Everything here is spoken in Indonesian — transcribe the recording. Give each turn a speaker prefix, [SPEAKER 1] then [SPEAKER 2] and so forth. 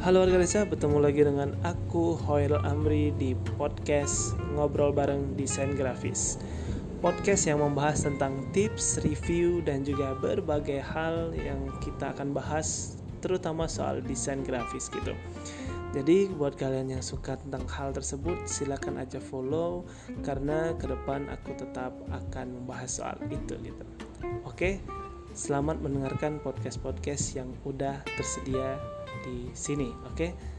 [SPEAKER 1] Halo warga desa, bertemu lagi dengan aku Hoel Amri di podcast Ngobrol Bareng Desain Grafis. Podcast yang membahas tentang tips, review, dan juga berbagai hal yang kita akan bahas terutama soal desain grafis gitu. Jadi buat kalian yang suka tentang hal tersebut silakan aja follow karena ke depan aku tetap akan membahas soal itu gitu. Oke, selamat mendengarkan podcast-podcast yang udah tersedia di sini, oke?